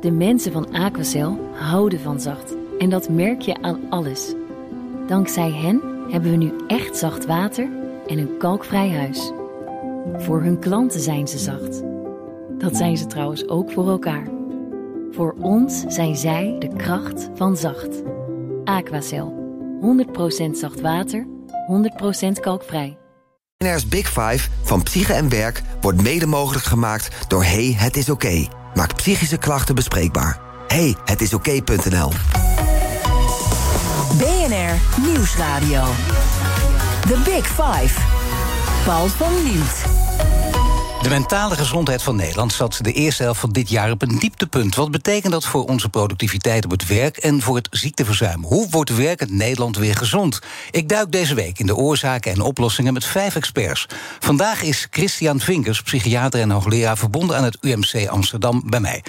De mensen van Aquacel houden van zacht. En dat merk je aan alles. Dankzij hen hebben we nu echt zacht water en een kalkvrij huis. Voor hun klanten zijn ze zacht. Dat zijn ze trouwens ook voor elkaar. Voor ons zijn zij de kracht van zacht. Aquacel. 100% zacht water, 100% kalkvrij. BNR's Big Five van Psyche en Werk wordt mede mogelijk gemaakt door Hey, het is oké. Maak psychische klachten bespreekbaar. Hey, het is oké.nl. BNR Nieuwsradio. The Big Five. Paul van Liemt. De mentale gezondheid van Nederland zat de eerste helft van dit jaar op een dieptepunt. Wat betekent dat voor onze productiviteit op het werk en voor het ziekteverzuim? Hoe wordt werkend Nederland weer gezond? Ik duik deze week in de oorzaken en oplossingen met vijf experts. Vandaag is Christian Vinkers, psychiater en hoogleraar verbonden aan het UMC Amsterdam, bij mij.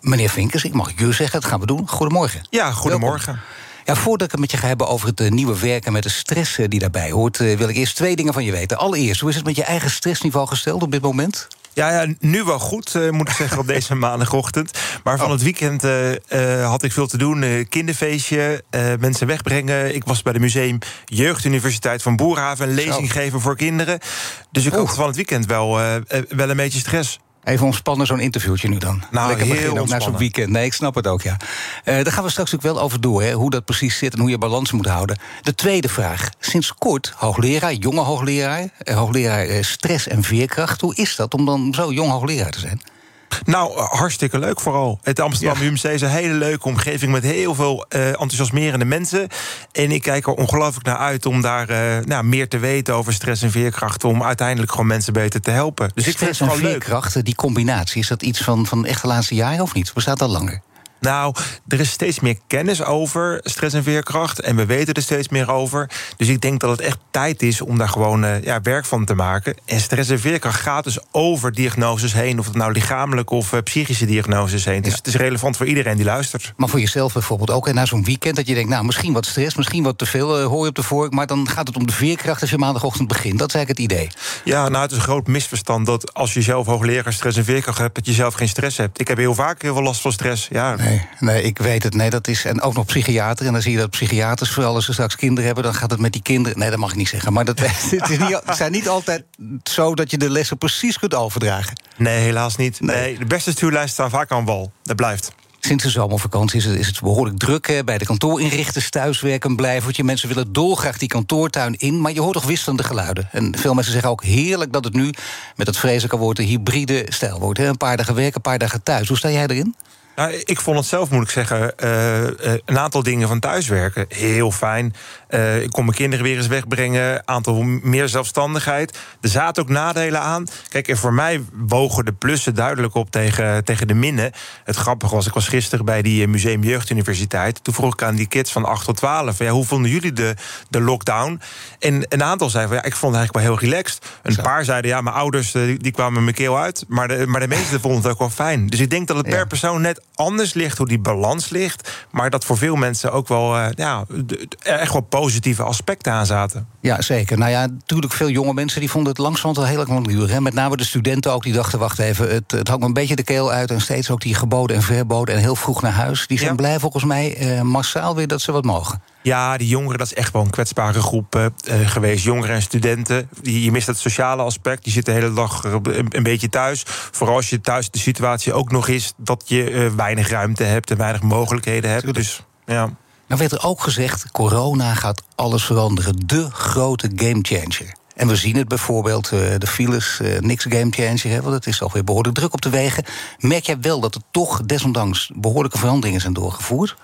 Meneer Vinkers, ik mag u zeggen, dat gaan we doen. Goedemorgen. Ja, goedemorgen. Welkom. Ja, voordat ik het met je ga hebben over het uh, nieuwe werken met de stress uh, die daarbij hoort, uh, wil ik eerst twee dingen van je weten. Allereerst, hoe is het met je eigen stressniveau gesteld op dit moment? Ja, ja, nu wel goed, uh, moet ik zeggen, op deze maandagochtend. Maar van oh. het weekend uh, uh, had ik veel te doen. kinderfeestje, mensen wegbrengen. Ik was bij de Museum Jeugduniversiteit van Boerhaven... een lezing geven voor kinderen. Dus ik had van het weekend wel, wel een beetje stress. Even ontspannen, zo'n interviewtje nu dan. Nou, Lekker heel beginnen, na zo'n weekend. Nee, ik snap het ook, ja. Uh, daar gaan we straks ook wel over door, hè, hoe dat precies zit... en hoe je balans moet houden. De tweede vraag. Sinds kort hoogleraar, jonge hoogleraar... Eh, hoogleraar eh, stress en veerkracht. Hoe is dat om dan zo jong hoogleraar te zijn? Nou, hartstikke leuk vooral. Het Amsterdam ja. UMC is een hele leuke omgeving... met heel veel uh, enthousiasmerende mensen. En ik kijk er ongelooflijk naar uit om daar uh, nou, meer te weten over stress en veerkracht... om uiteindelijk gewoon mensen beter te helpen. Dus stress ik vind het en veerkracht, leuk. die combinatie... is dat iets van, van echt de laatste jaren of niet? Bestaat dat langer? Nou, er is steeds meer kennis over stress en veerkracht. En we weten er steeds meer over. Dus ik denk dat het echt tijd is om daar gewoon uh, ja, werk van te maken. En stress en veerkracht gaat dus over diagnoses heen. Of het nou lichamelijke of uh, psychische diagnoses heen. Ja. Dus het is relevant voor iedereen die luistert. Maar voor jezelf bijvoorbeeld ook. En na zo'n weekend dat je denkt, nou misschien wat stress, misschien wat te veel uh, hoor je op de vork. Maar dan gaat het om de veerkracht als je maandagochtend begint. Dat is eigenlijk het idee. Ja, nou het is een groot misverstand dat als je zelf hoogleraar stress en veerkracht hebt, dat je zelf geen stress hebt. Ik heb heel vaak heel veel last van stress. Ja. Nee. Nee, nee, ik weet het. Nee, dat is. En ook nog psychiater. En dan zie je dat psychiaters, vooral als ze straks kinderen hebben, dan gaat het met die kinderen. Nee, dat mag ik niet zeggen. Maar dat, het, is niet, het zijn niet altijd zo dat je de lessen precies kunt overdragen. Nee, helaas niet. Nee, nee de beste stuurlijsten staan vaak aan wal. Dat blijft. Sinds de zomervakantie is het, is het behoorlijk druk hè, bij de kantoorinrichters, thuiswerken, blijven. Mensen willen dolgraag die kantoortuin in, maar je hoort toch wisselende geluiden. En veel mensen zeggen ook heerlijk dat het nu met het vreselijke woord een hybride stijl wordt. Hè. Een paar dagen werken, een paar dagen thuis. Hoe sta jij erin? Nou, ik vond het zelf, moet ik zeggen, uh, een aantal dingen van thuiswerken heel fijn. Uh, ik kon mijn kinderen weer eens wegbrengen. Aantal meer zelfstandigheid. Er zaten ook nadelen aan. Kijk, en voor mij wogen de plussen duidelijk op tegen, tegen de minnen. Het grappige was, ik was gisteren bij die Museum Jeugduniversiteit. Toen vroeg ik aan die kids van 8 tot 12. Ja, hoe vonden jullie de, de lockdown? En een aantal zeiden van ja, ik vond het eigenlijk wel heel relaxed. Een Zo. paar zeiden ja, mijn ouders die, die kwamen mijn keel uit. Maar de, maar de meesten vonden het ook wel fijn. Dus ik denk dat het per ja. persoon net anders ligt, hoe die balans ligt. Maar dat voor veel mensen ook wel uh, ja, echt wel positieve aspecten aan zaten. Ja, zeker. Nou ja, natuurlijk veel jonge mensen die vonden het langzamerhand wel heel erg lang duren. Met name de studenten ook, die dachten, wacht even, het, het hangt me een beetje de keel uit. En steeds ook die geboden en verboden en heel vroeg naar huis. Die zijn ja. blij volgens mij uh, massaal weer dat ze wat mogen. Ja, die jongeren, dat is echt wel een kwetsbare groep uh, geweest. Jongeren en studenten. Die, je mist het sociale aspect. Die zitten de hele dag een, een, beetje thuis. Vooral als je thuis de situatie ook nog is dat je uh, weinig ruimte hebt en weinig mogelijkheden hebt. Dus ja. Nou werd er ook gezegd, corona gaat alles veranderen. De grote gamechanger. En we zien het bijvoorbeeld, uh, de files, uh, niks gamechanger, want het is alweer behoorlijk druk op de wegen. Merk jij wel dat er toch desondanks behoorlijke veranderingen zijn doorgevoerd?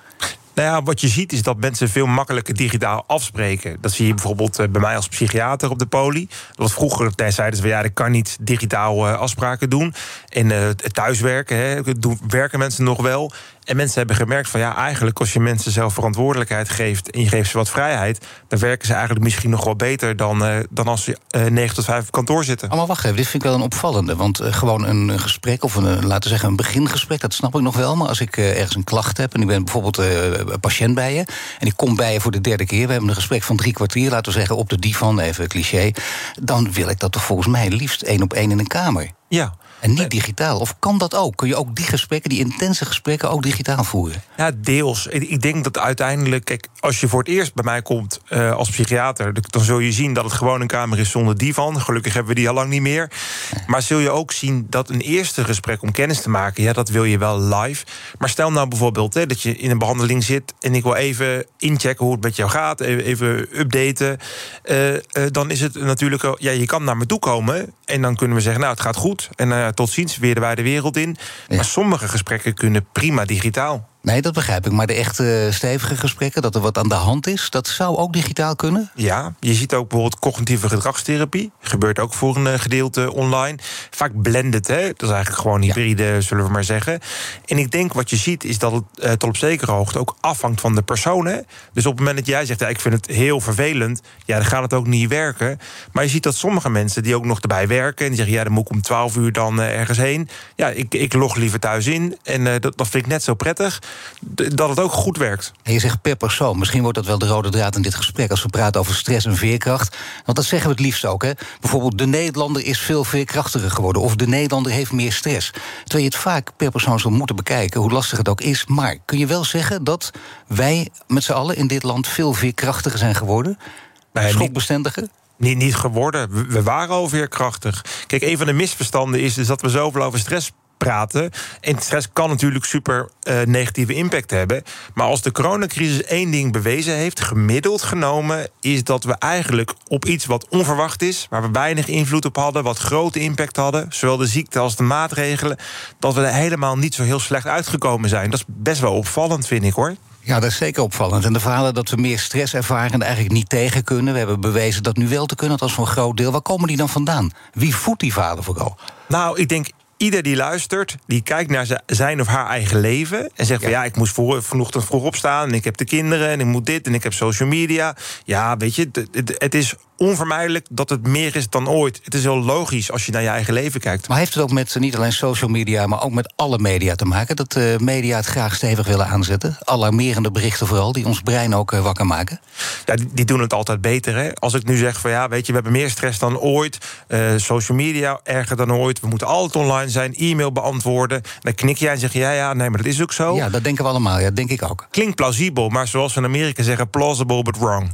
Nou ja, wat je ziet is dat mensen veel makkelijker digitaal afspreken. Dat zie je bijvoorbeeld bij mij als psychiater op de poli. Dat vroeger zeiden ze ja, ik kan niet digitaal afspraken doen. En uh, thuiswerken, hè, werken mensen nog wel. En mensen hebben gemerkt van ja, eigenlijk als je mensen zelf verantwoordelijkheid geeft en je geeft ze wat vrijheid, dan werken ze eigenlijk misschien nog wel beter dan, uh, dan als ze uh, 9 tot 5 op kantoor zitten. Maar wacht even, dit vind ik wel een opvallende. Want uh, gewoon een gesprek of een, laten we zeggen, een begingesprek, dat snap ik nog wel. Maar als ik ergens een klacht heb en ik ben bijvoorbeeld een patiënt bij je en ik kom bij je voor de derde keer, we hebben een gesprek van drie kwartier, laten we zeggen, op de divan, even cliché, dan wil ik dat toch volgens mij liefst één op één in een kamer. Ja. En niet digitaal. Of kan dat ook? Kun je ook die gesprekken, die intense gesprekken, ook digitaal voeren? Ja, deels. Ik denk dat uiteindelijk, kijk, als je voor het eerst bij mij komt uh, als psychiater, dan zul je zien dat het gewoon een kamer is zonder divan. Gelukkig hebben we die al lang niet meer. Maar zul je ook zien dat een eerste gesprek om kennis te maken, ja, dat wil je wel live. Maar stel nou bijvoorbeeld hè, dat je in een behandeling zit en ik wil even inchecken hoe het met jou gaat, even updaten. Uh, uh, dan is het natuurlijk, ja, je kan naar me toe komen en dan kunnen we zeggen, nou, het gaat goed. En uh, tot ziens, weer de wijde wereld in. Ja. Maar sommige gesprekken kunnen prima digitaal. Nee, dat begrijp ik. Maar de echte stevige gesprekken, dat er wat aan de hand is, dat zou ook digitaal kunnen? Ja, je ziet ook bijvoorbeeld cognitieve gedragstherapie. Gebeurt ook voor een eh, gedeelte online. Vaak blended, hè? Dat is eigenlijk gewoon hybride, ja. zullen we maar zeggen. En ik denk wat je ziet, is dat het uh, tot op zekere hoogte ook afhangt van de persoon. Hè? Dus op het moment dat jij zegt, ja, ik vind het heel vervelend, ja, dan gaat het ook niet werken. Maar je ziet dat sommige mensen die ook nog erbij werken en die zeggen, ja, dan moet ik om 12 uur dan uh, ergens heen. Ja, ik, ik log liever thuis in. En uh, dat, dat vind ik net zo prettig dat het ook goed werkt. En je zegt per persoon. Misschien wordt dat wel de rode draad in dit gesprek als we praten over stress en veerkracht. Want dat zeggen we het liefst ook. Hè? Bijvoorbeeld, de Nederlander is veel veerkrachtiger geworden. Of de Nederlander heeft meer stress. Terwijl je het vaak per persoon zou moeten bekijken, hoe lastig het ook is. Maar kun je wel zeggen dat wij met z'n allen in dit land veel veerkrachtiger zijn geworden? Nee, Schokbestendiger? Niet, niet geworden. We waren al veerkrachtig. Kijk, een van de misverstanden is, is dat we zoveel over stress praten. En stress kan natuurlijk super uh, negatieve impact hebben. Maar als de coronacrisis één ding bewezen heeft, gemiddeld genomen, is dat we eigenlijk op iets wat onverwacht is, waar we weinig invloed op hadden, wat grote impact hadden, zowel de ziekte als de maatregelen, dat we er helemaal niet zo heel slecht uitgekomen zijn. Dat is best wel opvallend, vind ik hoor. Ja, dat is zeker opvallend. En de verhalen dat we meer stress ervaren en eigenlijk niet tegen kunnen. We hebben bewezen dat nu wel te kunnen, dat is voor een groot deel. Waar komen die dan vandaan? Wie voedt die verhalen vooral? Nou, ik denk ieder die luistert, die kijkt naar zijn of haar eigen leven. En zegt van ja, ik moest voor, vanochtend vroeg opstaan. En ik heb de kinderen en ik moet dit en ik heb social media. Ja, weet je, het, het is onvermijdelijk dat het meer is dan ooit. Het is heel logisch als je naar je eigen leven kijkt. Maar heeft het ook met niet alleen social media, maar ook met alle media te maken? Dat de uh, media het graag stevig willen aanzetten? Alarmerende berichten vooral, die ons brein ook uh, wakker maken? Ja, die, die, doen het altijd beter. Hè? Als ik nu zeg van ja, weet je, we hebben meer stress dan ooit. Uh, social media erger dan ooit. We moeten altijd online zijn, e-mail beantwoorden. Dan knik jij en zeg je ja, ja, nee, maar dat is ook zo. Ja, dat denken we allemaal. Ja, dat denk ik ook. Klinkt plausibel, maar zoals we in Amerika zeggen, plausible but wrong.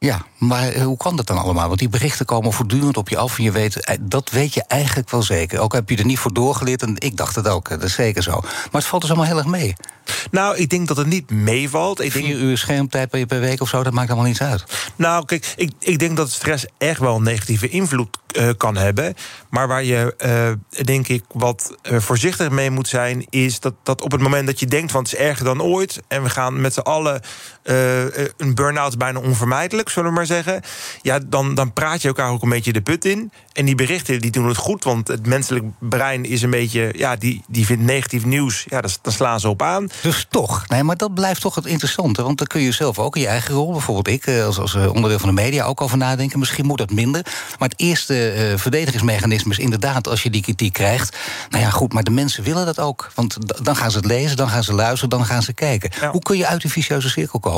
Ja, maar eh, hoe kan dat dan allemaal? Want die berichten komen voortdurend op je af en je weet, eh, dat weet je eigenlijk wel zeker. Ook heb je er niet voor doorgeleerd en ik dacht het ook, dat is zeker zo. Maar het valt dus allemaal heel erg mee. Nou, ik denk dat het niet meevalt. Ik Vier denk... uur schermtijd per, per week of zo, dat maakt allemaal niets uit. Nou, kijk, ik, ik denk dat stress echt wel een negatieve invloed uh, kan hebben. Maar waar je, uh, denk ik, wat uh, voorzichtig mee moet zijn... is dat, dat op het moment dat je denkt van het is erger dan ooit... en we gaan met z'n allen... een burn-out is bijna onvermijdelijk, zullen we maar zeggen... ja, dan, dan praat je elkaar ook een beetje de put in. En die berichten die doen het goed, want het menselijk brein is een beetje... ja, die, die vindt negatief nieuws, ja, daar, daar slaan ze op aan. Dus toch, nee, maar dat blijft toch het interessante. Want dan kun je zelf ook in je eigen rol, bijvoorbeeld ik... als, als onderdeel van de media ook over nadenken. Misschien moet dat minder. Maar het eerste uh, verdedigingsmechanisme is inderdaad als je die kritiek krijgt. Nou ja, goed, maar de mensen willen dat ook. Want dan gaan ze het lezen, dan gaan ze luisteren, dan gaan ze kijken. Ja. Hoe kun je uit die vicieuze cirkel komen?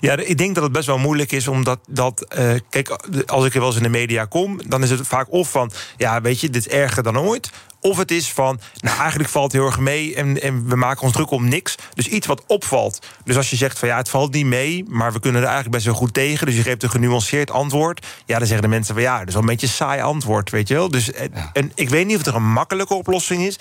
Ja, ik denk dat het best wel moeilijk is, omdat dat. Uh, kijk, als ik er wel eens in de media kom, dan is het vaak of van. Ja, weet je, dit is erger dan ooit. Of het is van, nou eigenlijk valt het heel erg mee en, en we maken ons druk om niks. Dus iets wat opvalt. Dus als je zegt van ja, het valt niet mee, maar we kunnen er eigenlijk best wel goed tegen. Dus je geeft een genuanceerd antwoord. Ja, dan zeggen de mensen van ja, dat is wel een beetje een saai antwoord, weet je wel. Dus ja. en, ik weet niet of er een makkelijke oplossing is.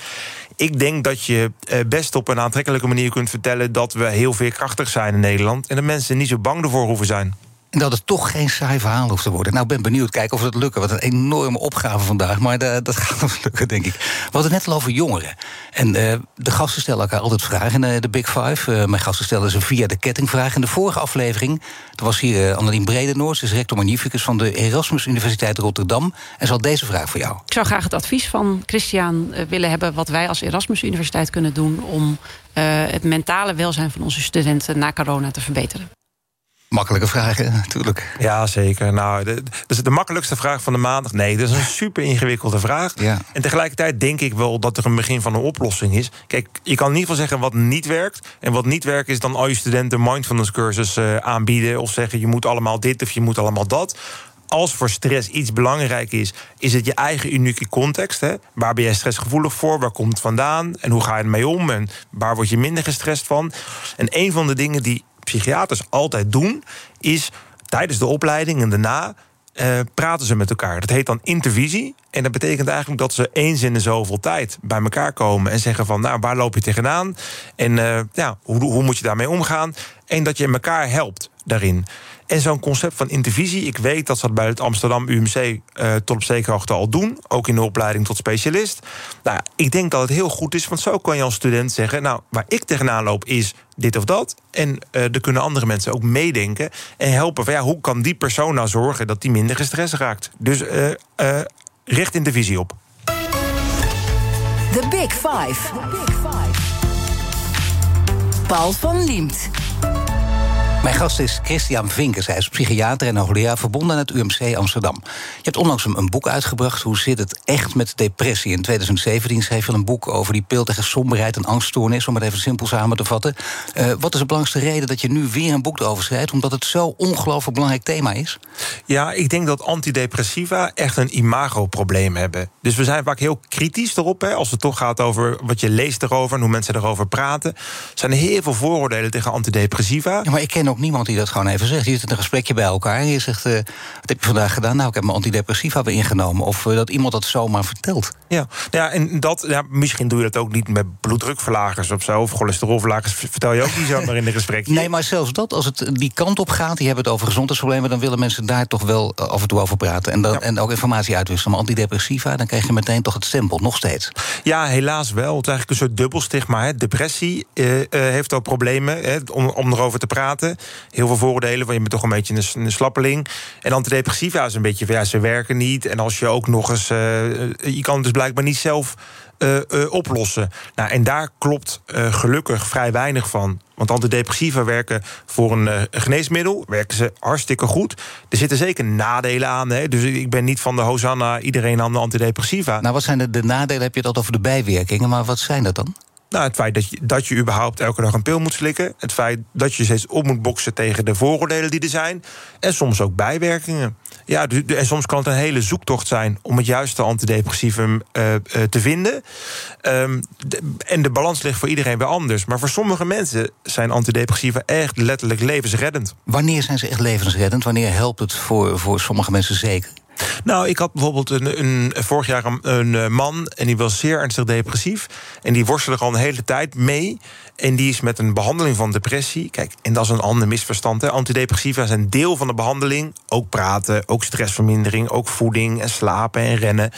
Ik denk dat je best op een aantrekkelijke manier kunt vertellen dat we heel veerkrachtig zijn in Nederland. En dat mensen niet zo bang ervoor hoeven zijn. En dat het toch geen saai verhaal hoeft te worden. Nou, ben benieuwd. Kijken of het lukt. Wat een enorme opgave vandaag. Maar de, dat gaat ons lukken, denk ik. We hadden het net al over jongeren. En uh, de gasten stellen elkaar altijd vragen in uh, de Big Five. Mijn gasten stellen ze via de kettingvraag. In de vorige aflevering er was hier uh, Annelien Bredenoord. Ze is rector magnificus van de Erasmus Universiteit Rotterdam. En had deze vraag voor jou. Ik zou graag het advies van Christian willen hebben... wat wij als Erasmus Universiteit kunnen doen... om het mentale welzijn van onze studenten na corona te verbeteren. Makkelijke vragen, natuurlijk. Ja, zeker. Nou, de, dus de makkelijkste vraag van de maandag. Nee, dat is een super ingewikkelde vraag. Ja. En tegelijkertijd denk ik wel dat er een begin van een oplossing is. Kijk, je kan in ieder geval zeggen wat niet werkt. En wat niet werkt is dan al je studenten mindfulness cursus uh, aanbieden. Of zeggen je moet allemaal dit of je moet allemaal dat als voor stress iets belangrijk is, is het je eigen unieke context. Hè? Waar ben jij stressgevoelig voor? Waar komt het vandaan? En hoe ga je ermee om? En waar word je minder gestrest van? En een van de dingen die psychiaters altijd doen, is tijdens de opleiding en daarna uh, praten ze met elkaar. Dat heet dan intervisie. En dat betekent eigenlijk dat ze eens in de zoveel tijd bij elkaar komen en zeggen van, nou, waar loop je tegenaan? En uh, ja, hoe, hoe moet je daarmee omgaan? En dat je elkaar helpt daarin. En zo'n concept van intervisie, ik weet dat ze dat bij het Amsterdam UMC uh, eh, tot op zekere hoogte al doen. Ook in de opleiding tot specialist. Nou, ik denk dat het heel goed is, want zo kan je als student zeggen: Nou, waar ik tegenaan loop is dit of dat. En uh, er kunnen andere mensen ook meedenken en helpen van ja, hoe kan die persoon nou zorgen dat die minder gestrest raakt. Dus uh, richt intervisie op. The Big Five. The Big Five. Paul van Liemt. Mijn gast is Christian Vinkers. Hij is psychiater en hoogleraar verbonden aan het UMC Amsterdam. Je hebt onlangs een, boek uitgebracht. Hoe zit het echt met depressie? In 2017 schreef je een boek over die pil tegen somberheid en angststoornis. Om het even simpel samen te vatten. Uh, wat is de belangrijkste reden dat je nu weer een boek erover schrijft? Omdat het zo ongelooflijk belangrijk thema is? Ja, ik denk dat antidepressiva echt een imagoprobleem hebben. Dus we zijn vaak heel kritisch erop. Hè, als het toch gaat over wat je leest erover en hoe mensen erover praten. Er zijn heel veel vooroordelen tegen antidepressiva. Ja, maar ik ken ook niemand die dat gewoon even zegt. Je zit een gesprekje bij elkaar en je zegt... Uh, wat heb je vandaag gedaan? Nou, ik heb mijn antidepressiva weer ingenomen. Of uh, dat iemand dat zomaar vertelt. Ja, ja en dat, ja, misschien doe je dat ook niet met bloeddrukverlagers of zo... of cholesterolverlagers, vertel je ook niet zomaar in de gesprek. Nee, maar zelfs dat, als het die kant op gaat... die hebben het over gezondheidsproblemen... dan willen mensen daar toch wel eh, af en toe over praten. En, dan, en ook informatie uitwisselen. Maar antidepressiva, dan krijg je meteen toch het stempel, nog steeds. Ja, helaas wel. Het is eigenlijk een soort dubbelstigma. Hè. Depressie heeft ook problemen hè, om, om erover te praten heel veel vooroordelen. van je bent toch een beetje een, een slappeling. En antidepressiva is een beetje van ja, ze werken niet. En als je ook nog eens. Uh, je kan dus blijkbaar niet zelf uh, oplossen. Nou, en daar klopt gelukkig vrij weinig van. Want antidepressiva werken voor een geneesmiddel, werken ze hartstikke goed. Er zitten zeker nadelen aan. Hè? Dus ik ben niet van de Hosanna, iedereen aan de antidepressiva. Nou, wat zijn de, de nadelen? Heb je het over de bijwerkingen, maar wat zijn dat dan? Nou, het feit dat je, dat je überhaupt elke dag een pil moet slikken. Het feit dat je steeds op moet boksen tegen de vooroordelen die er zijn. En soms ook bijwerkingen. Ja, en soms kan het een hele zoektocht zijn om het juiste antidepressivum uh, uh, te vinden. De, en de balans ligt voor iedereen weer anders. Maar voor sommige mensen zijn antidepressiva echt letterlijk levensreddend. Wanneer zijn ze echt levensreddend? Wanneer helpt het voor, voor sommige mensen zeker? Nou, ik had bijvoorbeeld een, een, vorig jaar een, eh, man en die was zeer ernstig depressief. En die worstelde al een hele tijd mee. En die is met een behandeling van depressie. Kijk, en dat is een ander misverstand. Hè. Antidepressiva zijn deel van de behandeling. Ook praten, ook stressvermindering, ook voeding en slapen en rennen.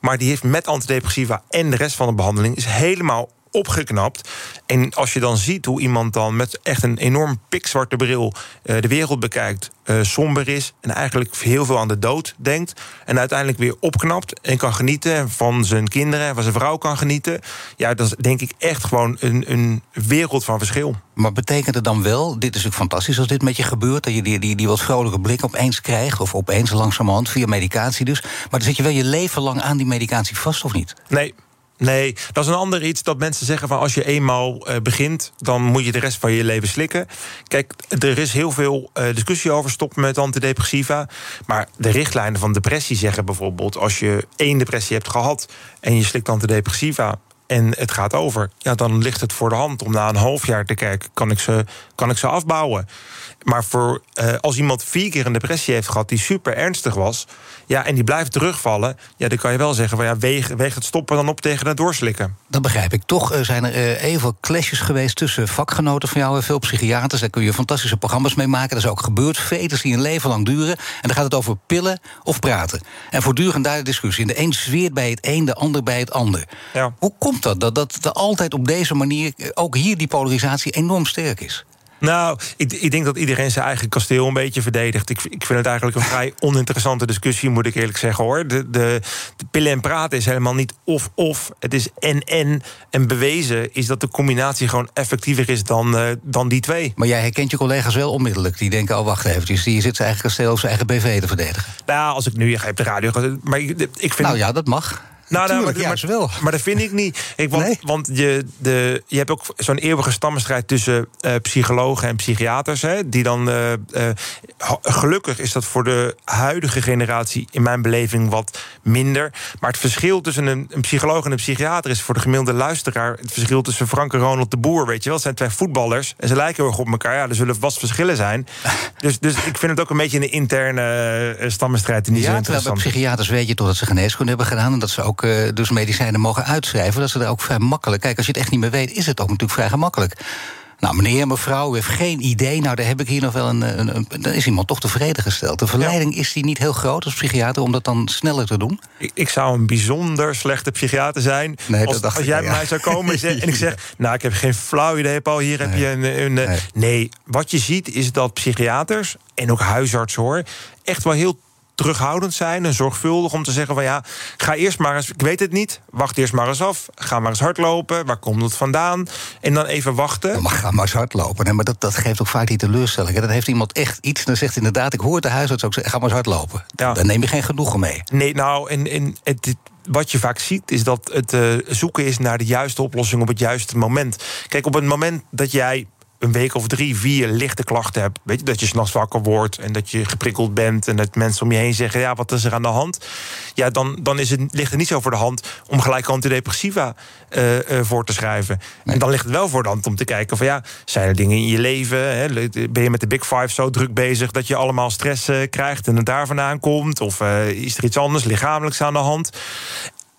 Maar die heeft met antidepressiva en de rest van de behandeling is helemaal opgeknapt. En als je dan ziet hoe iemand dan met echt een enorm pikzwarte bril uh, de wereld bekijkt, uh, somber is en eigenlijk heel veel aan de dood denkt. En uiteindelijk weer opknapt en kan genieten van zijn kinderen en van zijn vrouw kan genieten. Ja, dat is denk ik echt gewoon een, een wereld van verschil. Maar betekent het dan wel, dit is natuurlijk fantastisch als dit met je gebeurt, dat je die, die, die wat vrolijke blik opeens krijgt, of opeens langzamerhand via medicatie dus. Maar dan zit je wel je leven lang aan die medicatie vast, of niet? Nee, Nee, dat is een ander iets dat mensen zeggen van als je eenmaal uh, begint, dan moet je de rest van je leven slikken. Kijk, er is heel veel uh, discussie over stoppen met antidepressiva. Maar de richtlijnen van depressie zeggen bijvoorbeeld: als je één depressie hebt gehad en je slikt antidepressiva, en het gaat over, ja, dan ligt het voor de hand om na een half jaar te kijken: kan ik ze, kan ik ze afbouwen? Maar voor, uh, als iemand vier keer een depressie heeft gehad die super ernstig was, ja, en die blijft terugvallen, ja, dan kan je wel zeggen: van, ja, weeg, weeg het stoppen dan op tegen het doorslikken. Dat begrijp ik. Toch uh, zijn er uh, even clashes geweest tussen vakgenoten van jou en veel psychiaters. Daar kun je fantastische programma's mee maken. Dat is ook gebeurd. Veters die een leven lang duren. En dan gaat het over pillen of praten. En voortdurend daar de discussie. de een zweert bij het een, de ander bij het ander. Ja. Hoe komt dat? Dat, dat er altijd op deze manier, ook hier die polarisatie enorm sterk is? Nou, ik, ik, denk dat iedereen zijn eigen kasteel een beetje verdedigt. Ik, ik vind het eigenlijk een vrij oninteressante discussie, moet ik eerlijk zeggen hoor. De, de, de pillen en praten is helemaal niet of-of. Het is en-en. En bewezen is dat de combinatie gewoon effectiever is dan, uh, dan die twee. Maar jij herkent je collega's wel onmiddellijk. Die denken, oh wacht eventjes, die zit zijn eigen kasteel of zijn eigen BV te verdedigen. Nou, als ik nu ga op de radio ga. Maar ik, ik vind nou ja, dat mag. Nou, nou, maar, juist wel. maar dat vind ik niet. Ik, want Nee? want je, de, je hebt ook zo'n eeuwige stammenstrijd tussen eh, psychologen en psychiaters. Hè, die dan, eh, eh, gelukkig is dat voor de huidige generatie in mijn beleving wat minder. Maar het verschil tussen een, een psycholoog en een psychiater is voor de gemiddelde luisteraar het verschil tussen Frank en Ronald de Boer. Weet je wel, het zijn twee voetballers en ze lijken heel erg op elkaar. Ja, er zullen vast verschillen zijn. Dus, dus ik vind het ook een beetje een interne stammenstrijd. En niet zo Ja, terwijl bij psychiaters weet je toch dat ze geneeskunde hebben gedaan... en dat ze ook eh, dus medicijnen mogen uitschrijven. Dat ze er ook vrij makkelijk... Kijk, als je het echt niet meer weet, is het ook natuurlijk vrij gemakkelijk. Nou, meneer, mevrouw, u heeft geen idee. Nou, daar heb ik hier nog wel een... een, een- dan is iemand toch tevreden gesteld. De verleiding is die niet heel groot als psychiater... om dat dan sneller te doen? Ik, ik zou een bijzonder slechte psychiater zijn. Nee, als als jij bij ja. mij zou komen en en ik zeg... nou, ik heb geen flauw idee, Paul, hier heb je een... een nee. Nee. nee, wat je ziet is dat psychiaters en ook huisartsen, hoor... echt wel heel terughoudend zijn en zorgvuldig om te zeggen van ja, ga eerst maar eens, ik weet het niet, wacht eerst maar eens af, ga maar eens hardlopen, waar komt het vandaan? En dan even wachten. Mag ga maar eens hardlopen. Nee, maar dat, dat geeft ook vaak die teleurstelling. hè. Dan heeft iemand echt iets, dan zegt inderdaad... ik hoor de huisarts ook zeggen, ga maar eens hardlopen. Ja. Dan neem je geen genoegen mee. Nee, nou, en, en het, het- wat je vaak ziet, is dat het eh, zoeken is naar de juiste oplossing op het juiste moment. Kijk, op het moment dat jij een week of drie, vier lichte klachten hebt, weet je, dat je s'nachts wakker wordt en dat je geprikkeld bent en dat mensen om je heen zeggen: ja, wat is er aan de hand? Ja, dan, dan is het, ligt het niet zo voor de hand om gelijk antidepressiva eh, eh, voor te schrijven. En dan ligt het wel voor de hand om te kijken van ja, zijn er dingen in je leven? Hè, ben je met de Big Five zo druk bezig dat je allemaal stress eh, krijgt en het daar vandaan komt? Of is er iets anders lichamelijks aan de hand?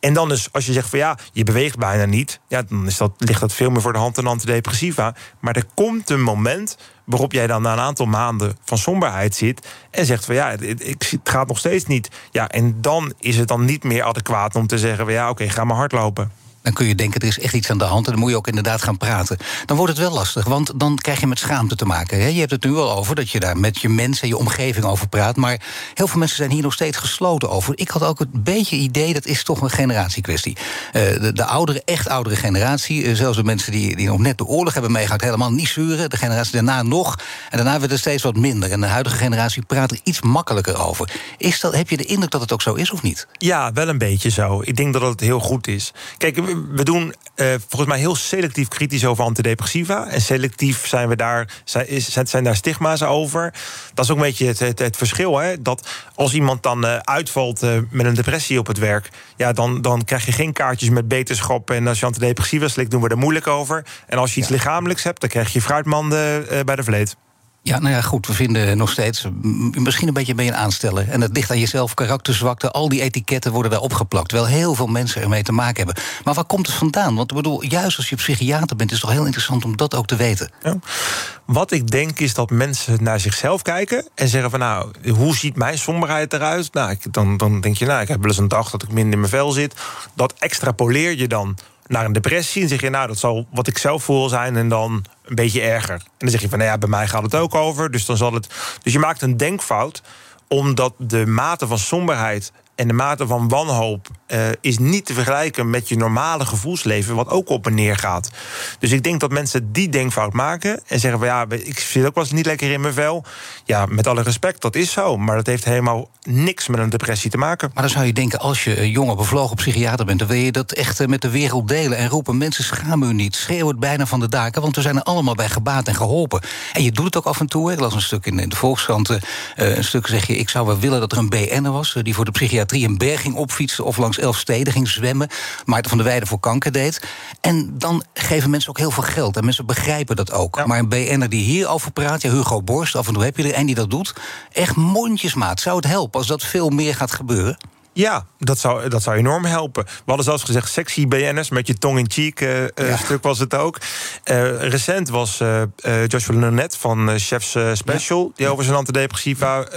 En dan dus, als je zegt van ja, je beweegt bijna niet, ja, dan is dat, ligt dat veel meer voor de hand dan antidepressiva. Maar er komt een moment waarop jij dan na een aantal maanden van somberheid zit en zegt van ja, het, gaat nog steeds niet. Ja, en dan is het dan niet meer adequaat om te zeggen van ja, oké, ga maar hardlopen. Dan kun je denken, er is echt iets aan de hand... en dan moet je ook inderdaad gaan praten. Dan wordt het wel lastig, want dan krijg je met schaamte te maken. Je hebt het nu wel over dat je daar met je mensen en je omgeving over praat... maar heel veel mensen zijn hier nog steeds gesloten over. Ik had ook een beetje idee, dat is toch een generatiekwestie. Eh, de, de oudere, echt oudere generatie, eh, zelfs de mensen die, die nog net de oorlog hebben meegemaakt... helemaal niet zuren, de generatie daarna nog. En daarna werd het steeds wat minder. En de huidige generatie praat er iets makkelijker over. Is dat, heb je de indruk dat het ook zo is of niet? Ja, wel een beetje zo. Ik denk dat het heel goed is. Kijk, we- doen eh, volgens mij heel selectief kritisch over antidepressiva. En selectief zijn, we daar, zijn, zijn- daar stigma's over. Dat is ook een beetje het, het, het verschil. Hè? Dat als iemand dan eh, uitvalt eh, met een depressie op het werk... Ja, dan, dan krijg je geen kaartjes met beterschap. En als je antidepressiva slikt, doen we er moeilijk over. En als je iets lichamelijks hebt, dan krijg je fruitmanden bij de vleet. Ja, nou ja, goed. We vinden nog steeds. Misschien een beetje een aansteller. En dat ligt aan jezelf, karakterzwakte. Al die etiketten worden daar opgeplakt. Terwijl heel veel mensen ermee te maken hebben. Maar waar komt het vandaan? Want ik bedoel, juist als je psychiater bent, is het toch heel interessant om dat ook te weten. Ja. Wat ik denk is dat mensen naar zichzelf kijken en zeggen van nou, hoe ziet mijn somberheid eruit? Nou, dan, dan denk je, nou, ik heb wel eens een dag dat ik minder in mijn vel zit. Dat extrapoleer je dan naar een depressie en zeg je, nou, dat zal wat ik zelf voel zijn en dan een beetje erger. En dan zeg je van, nou ja, bij mij gaat het ook over, dus dan zal het. Dus je maakt een denkfout omdat de mate van somberheid en de mate van wanhoop eh, is niet te vergelijken met je normale gevoelsleven, wat ook op en neer gaat. Dus ik denk dat mensen die denkfout maken en zeggen van ja, ik zit ook wel eens niet lekker in mijn vel. Ja, met alle respect, dat is zo. Maar dat heeft helemaal niks met een depressie te maken. Maar dan zou je denken, als je een jonge bevlogen psychiater bent, dan wil je dat echt eh, met de wereld delen en roepen: mensen schamen u niet, schreeuw het bijna van de daken, want we zijn er allemaal bij gebaat en geholpen. En je doet het ook af en toe. Ik las een stuk in de Volkskrant, eh, een stuk zeg je: ik zou wel willen dat er een BN'er was die voor de psychiatrie een berg ging opfietsen of langs elf steden ging zwemmen, Maarten van der Weijden voor kanker deed. En dan geven mensen ook heel veel geld en mensen begrijpen dat ook. Ja. Maar een BN'er die hierover praat, ja, Hugo Borst, af en toe heb je er een die dat doet, echt mondjesmaat. Zou het helpen als dat veel meer gaat gebeuren? Ja, dat zou, dat zou enorm helpen. We hadden zelfs gezegd sexy BN'ers, met je tong in cheek eh, Ja. stuk was het ook. Eh, recent was Joshua Nanette van Chefs Special... die over zijn antidepressiva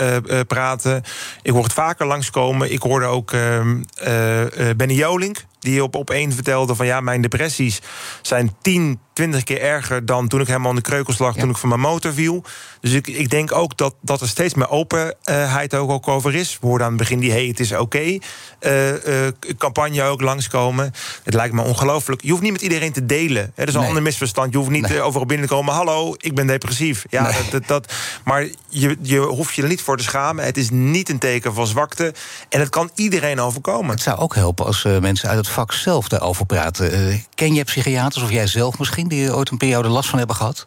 praten. Ik hoor het vaker langskomen. Ik hoorde ook ehm, eh, eh, Benny Jolink die op, op één vertelde van ja, mijn depressies zijn 10, 20 keer erger dan toen ik helemaal aan de kreukels lag, toen ik van mijn motor viel. Dus ik, ik denk ook dat, dat er steeds meer openheid ook, ook over is. We hoorden aan het begin die hey, het is oké. eh, eh, campagne ook langskomen. Het lijkt me ongelooflijk. Je hoeft niet met iedereen te delen. Hè, dat is een Nee. ander misverstand. Je hoeft niet Nee. eh, overal binnen te komen. Hallo, ik ben depressief. Ja, Nee. dat, dat, dat- maar je, je hoeft je er niet voor te schamen. Het is niet een teken van zwakte. En het kan iedereen overkomen. Het zou ook helpen als mensen uit het vak zelf daarover praten. Eh, ken je psychiaters of jij zelf misschien... die er ooit een periode last van hebben gehad?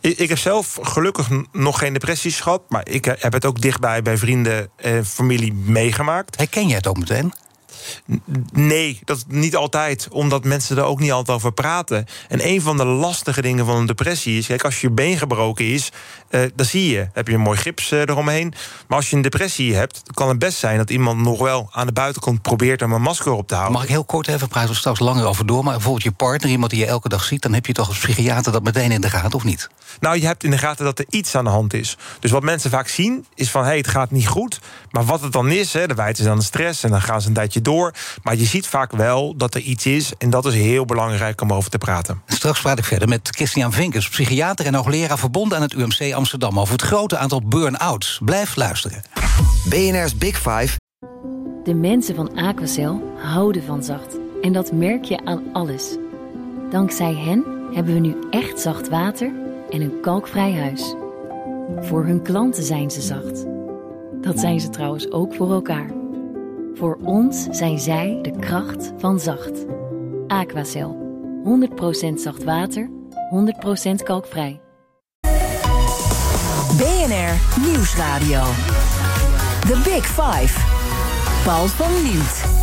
Ik, heb zelf gelukkig nog geen depressies gehad. Maar ik eh, heb het ook dichtbij bij vrienden en familie meegemaakt. Herken jij het ook meteen? Nee, dat niet altijd. Omdat mensen er ook niet altijd over praten. En een van de lastige dingen van een depressie is... kijk, als je been gebroken is, eh dan zie je. Heb je een mooi gips eh, eromheen. Maar als je een depressie hebt, kan het best zijn... dat iemand nog wel aan de buitenkant probeert om een masker op te houden. Mag ik heel kort even praten, we straks langer over door... maar bijvoorbeeld je partner, iemand die je elke dag ziet... dan heb je toch als psychiater dat meteen in de gaten, of niet? Nou, je hebt in de gaten dat er iets aan de hand is. Dus wat mensen vaak zien, is van... hé, hey, het gaat niet goed. Maar wat het dan is, hè, dan wijten ze aan de stress... en dan gaan ze een tijdje door. Maar je ziet vaak wel dat er iets is... en dat is heel belangrijk om over te praten. Straks praat ik verder met Christian Vinkers... psychiater en hoogleraar verbonden aan het UMC Amsterdam... over het grote aantal burn-outs. Blijf luisteren. BNR's Big Five. De mensen van Aquacel houden van zacht. En dat merk je aan alles. Dankzij hen hebben we nu echt zacht water en een kalkvrij huis. Voor hun klanten zijn ze zacht. Dat zijn ze trouwens ook voor elkaar. Voor ons zijn zij de kracht van zacht. Aquacel. 100% zacht water, 100% kalkvrij. BNR Nieuwsradio. The Big Five. Paul van Liemt.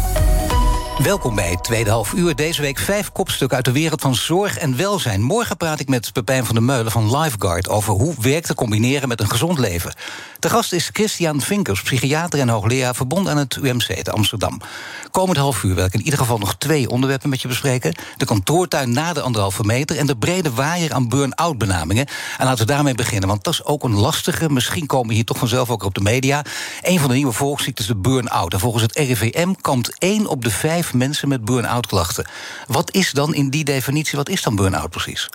Welkom bij het tweede half uur. Deze week vijf kopstukken uit de wereld van zorg en welzijn. Morgen praat ik met Pepijn van der Meulen van Lifeguard... over hoe werk te combineren met een gezond leven. De gast is Christian Vinkers, psychiater en hoogleraar... verbonden aan het UMC te Amsterdam. Komend half uur wil ik in ieder geval nog twee onderwerpen met je bespreken. De kantoortuin na de anderhalve meter... en de brede waaier aan burn-out benamingen. En laten we daarmee beginnen, want dat is ook een lastige... misschien komen we hier toch vanzelf ook op de media. Een van de nieuwe volksziektes de burn-out. En volgens het RIVM kampt één op de vijf mensen met burn-out klachten. Wat is dan in die definitie, wat is dan burn-out precies?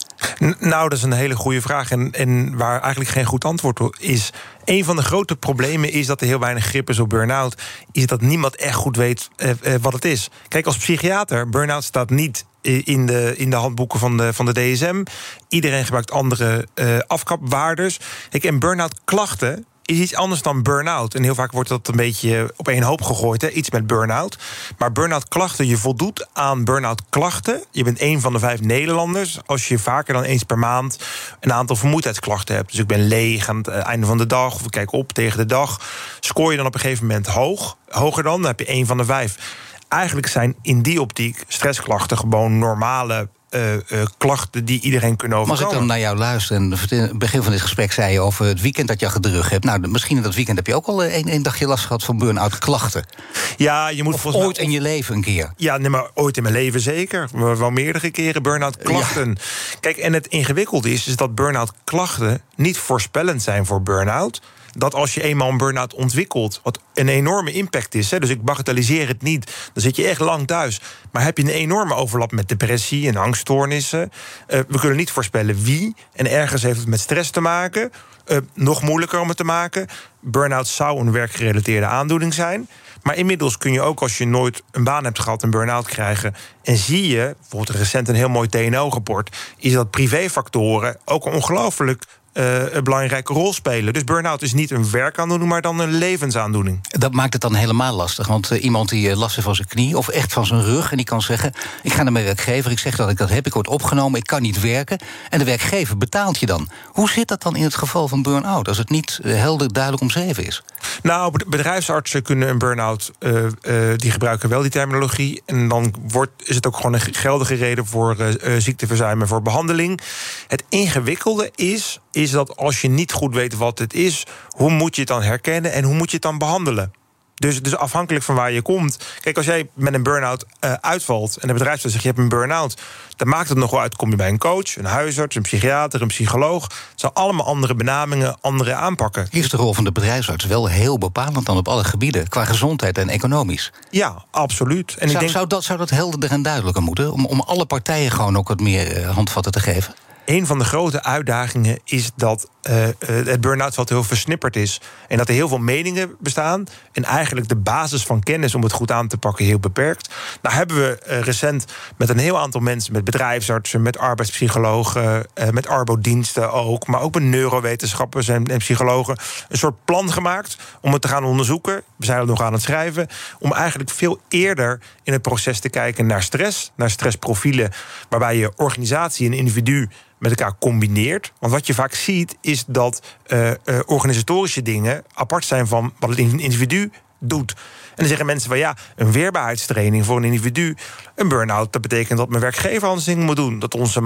Nou, dat is een hele goede vraag. En, en waar eigenlijk geen goed antwoord op is. Een van de grote problemen is dat er heel weinig grip is op burn-out. Is dat niemand echt goed weet eh, eh, wat het is. Kijk, als psychiater, burn-out staat niet i- in de, in de handboeken van de, van de DSM. Iedereen gebruikt andere eh afkapwaardes. Kijk, en burn-out klachten is iets anders dan burn-out. En heel vaak wordt dat een beetje op één hoop gegooid, hè? iets met burn-out. Maar burn-out klachten, je voldoet aan burn-out klachten. Je bent een van de vijf Nederlanders als je vaker dan eens per maand een aantal vermoeidheidsklachten hebt. Dus ik ben leeg aan het eh, einde van de dag, of ik kijk op tegen de dag. Scoor je dan op een gegeven moment hoog, hoger dan, dan heb je één van de vijf. Eigenlijk zijn in die optiek stressklachten gewoon normale eh, eh, klachten die iedereen kunnen Maar als ik overkomen. dan naar jou luister en in het begin van dit gesprek zei je over het weekend dat je achter de rug hebt. Nou, misschien in dat weekend heb je ook al één, één dagje last gehad van burn-out klachten. Ja, je moet Of volgens mij ooit in je leven een keer. Ja, nee, maar ooit in mijn leven zeker. Maar Wel meerdere keren burn-out klachten. Kijk, en het ingewikkelde is, is dat burn-out klachten niet voorspellend zijn voor burn-out. Dat als je eenmaal een burn-out ontwikkelt, wat een enorme impact is. Hè, dus ik bagatelliseer het niet. Dan zit je echt lang thuis. Maar heb je een enorme overlap met depressie en angststoornissen. Eh, we kunnen niet voorspellen wie. En ergens heeft het met stress te maken. Eh, nog moeilijker om het te maken. Burn-out zou een werkgerelateerde aandoening zijn. Maar inmiddels kun je ook als je nooit een baan hebt gehad... een burn-out krijgen. En zie je, bijvoorbeeld recent een heel mooi TNO-rapport... is dat privéfactoren ook ongelooflijk eh, een belangrijke rol spelen. Dus burn-out is niet een werkaandoening, maar dan een levensaandoening. Dat maakt het dan helemaal lastig. Want eh, iemand die eh, last heeft van zijn knie of echt van zijn rug... en die kan zeggen, ik ga naar mijn werkgever, ik zeg dat ik dat heb... ik word opgenomen, ik kan niet werken. En de werkgever betaalt je dan. Hoe zit dat dan in het geval van burn-out... als het niet helder duidelijk omschreven is? Nou, bed- bedrijfsartsen kunnen een burn-out, die gebruiken wel die terminologie. En dan wordt, is het ook gewoon een geldige reden voor ziekteverzuim en voor behandeling. Het ingewikkelde is, is dat als je niet goed weet wat het is, hoe moet je het dan herkennen en hoe moet je het dan behandelen? Dus, dus afhankelijk van waar je komt. Kijk, als jij met een burn-out uh, uitvalt en de bedrijfsarts zegt je hebt een burn-out, dan maakt het nog wel uit. Kom je bij een coach, een huisarts, een psychiater, een psycholoog. Het zijn allemaal andere benamingen, andere aanpakken. Is de rol van de bedrijfsarts wel heel bepalend dan op alle gebieden, qua gezondheid en economisch? Ja, absoluut. En zou, ik denk... zou, dat, zou dat helderder en duidelijker moeten? Om, om alle partijen gewoon ook wat meer uh, handvatten te geven? Een van de grote uitdagingen is dat uh, het burn-out veld heel versnipperd is. En dat er heel veel meningen bestaan. En eigenlijk de basis van kennis om het goed aan te pakken heel beperkt. Nou hebben we uh, recent met een heel aantal mensen, met bedrijfsartsen, met arbeidspsychologen, uh, met arbodiensten ook, maar ook met neurowetenschappers en, en, psychologen, een soort plan gemaakt om het te gaan onderzoeken. We zijn er nog aan het schrijven. Om eigenlijk veel eerder in het proces te kijken naar stress, naar stressprofielen, waarbij je organisatie en individu met elkaar combineert. Want wat je vaak ziet dat uh, uh, organisatorische dingen apart zijn van wat het individu doet. En dan zeggen mensen van ja, een weerbaarheidstraining voor een individu. Een burn-out, dat betekent dat mijn werkgever anders dingen moet doen. Dat onze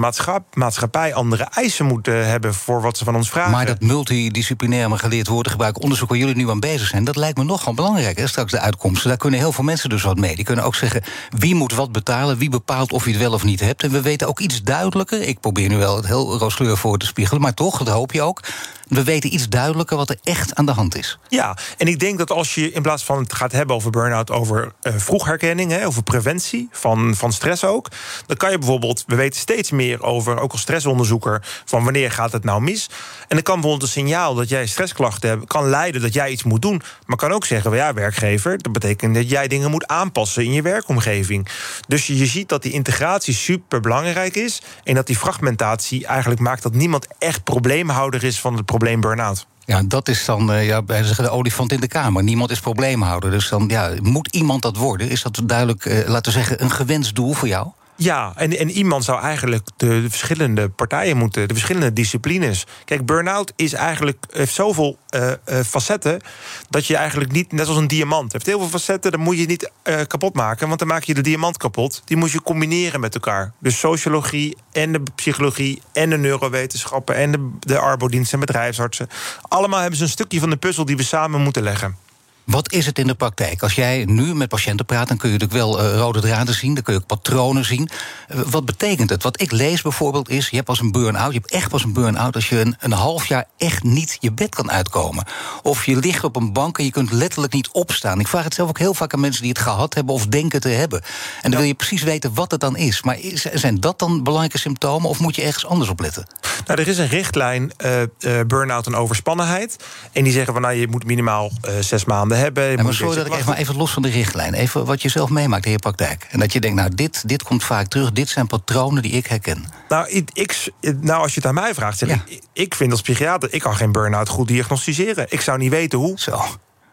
maatschappij andere eisen moet hebben voor wat ze van ons vragen. Maar dat multidisciplinair maar geleerd woorden gebruiken, onderzoek waar jullie nu aan bezig zijn, dat lijkt me nogal belangrijk. Hè? Straks de uitkomsten. Daar kunnen heel veel mensen dus wat mee. Die kunnen ook zeggen wie moet wat betalen, wie bepaalt of je het wel of niet hebt. En we weten ook iets duidelijker. Ik probeer nu wel het heel rooskleur voor te spiegelen, maar toch, dat hoop je ook. We weten iets duidelijker wat er echt aan de hand is. Ja, en ik denk dat als je in plaats van het gaat hebben over burn-out, over uh, vroegherkenning, hè, over preventie van, van stress ook, dan kan je bijvoorbeeld, we weten steeds meer over, ook als stressonderzoeker, van wanneer gaat het nou mis. En dan kan bijvoorbeeld een signaal dat jij stressklachten hebt, kan leiden dat jij iets moet doen. Maar kan ook zeggen, ja, werkgever, dat betekent dat jij dingen moet aanpassen in je werkomgeving. Dus je ziet dat die integratie super belangrijk is en dat die fragmentatie eigenlijk maakt dat niemand echt probleemhouder is van het probleem burn-out. Ja, dat is dan uh, ja, zeggen de olifant in de kamer. Niemand is probleemhouder. Dus dan ja, moet iemand dat worden? Is dat duidelijk, uh, laten we zeggen, een gewenst doel voor jou? Ja, en, en iemand zou eigenlijk de, de, verschillende partijen moeten, de verschillende disciplines. Kijk, burn-out is eigenlijk, heeft zoveel uh, uh, facetten dat je eigenlijk niet, net als een diamant, heeft heel veel facetten, dan moet je niet uh, kapot maken, want dan maak je de diamant kapot. Die moet je combineren met elkaar. Dus sociologie en de psychologie en de neurowetenschappen en de, de arbodiensten en bedrijfsartsen. Allemaal hebben ze een stukje van de puzzel die we samen moeten leggen. Wat is het in de praktijk? Als jij nu met patiënten praat, dan kun je natuurlijk wel uh, rode draden zien, dan kun je ook patronen zien. Uh, wat betekent het? Wat ik lees bijvoorbeeld is: je hebt pas een burn-out, je hebt echt pas een burn-out als je een, een half jaar echt niet je bed kan uitkomen. Of je ligt op een bank en je kunt letterlijk niet opstaan. Ik vraag het zelf ook heel vaak aan mensen die het gehad hebben of denken te hebben. En dan ja. wil je precies weten wat het dan is. Maar zijn dat dan belangrijke symptomen of moet je ergens anders op letten? Nou, er is een richtlijn uh, burn-out en overspannenheid. En die zeggen van nou, je moet minimaal zes maanden hebben. Ja, maar sorry dat ik even, maar even los van de richtlijn. Even wat je zelf meemaakt in je praktijk. En dat je denkt, nou, dit, dit komt vaak terug. Dit zijn patronen die ik herken. Nou, ik, ik nou als je het aan mij vraagt, zeg ja. ik, ik vind als psychiater... ik kan geen burn-out goed diagnosticeren. Ik zou niet weten hoe. Zo.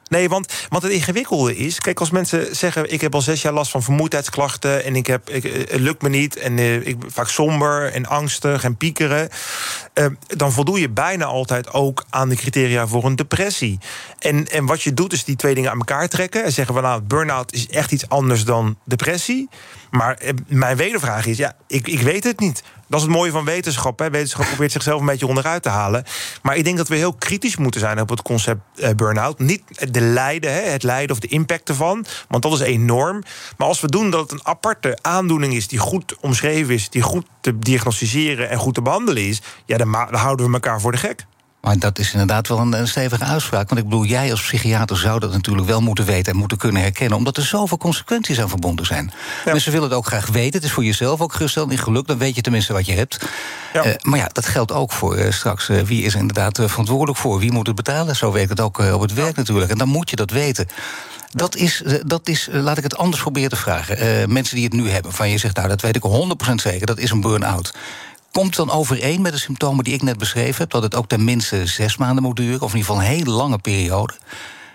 Nee, want, want het ingewikkelde is... Kijk, als mensen zeggen... ik heb al zes jaar last van vermoeidheidsklachten... en ik heb, ik, het lukt me niet en uh, ik ben vaak somber en angstig en piekeren... Uh, dan voldoe je bijna altijd ook aan de criteria voor een depressie. En, en wat je doet is die twee dingen aan elkaar trekken... en zeggen van nou, burn-out is echt iets anders dan depressie... Maar mijn wedervraag is, ja, ik, ik weet het niet. Dat is het mooie van wetenschap. Hè. Wetenschap probeert zichzelf een beetje onderuit te halen. Maar ik denk dat we heel kritisch moeten zijn op het concept uh, burn-out. Niet de lijden, hè, het lijden of de impact ervan. Want dat is enorm. Maar als we doen dat het een aparte aandoening is... die goed omschreven is, die goed te diagnosticeren en goed te behandelen is... ja, dan houden we elkaar voor de gek. Maar dat is inderdaad wel een, een, stevige uitspraak. Want ik bedoel, jij als psychiater zou dat natuurlijk wel moeten weten en moeten kunnen herkennen. Omdat er zoveel consequenties aan verbonden zijn. Ja. Mensen willen het ook graag weten. Het is voor jezelf ook geruststellend in geluk. Dan weet je tenminste wat je hebt. Ja. Uh, maar ja, dat geldt ook voor uh, straks. Uh, wie is inderdaad verantwoordelijk voor? Wie moet het betalen? Zo werkt het ook op het werk natuurlijk. En dan moet je dat weten. Dat is, dat is, laat ik het anders proberen te vragen. mensen die het nu hebben, van je zegt, nou, dat weet ik 100% zeker, dat is een burn-out. Komt het dan overeen met de symptomen die ik net beschreven heb? Dat het ook tenminste zes maanden moet duren, of in ieder geval een hele lange periode?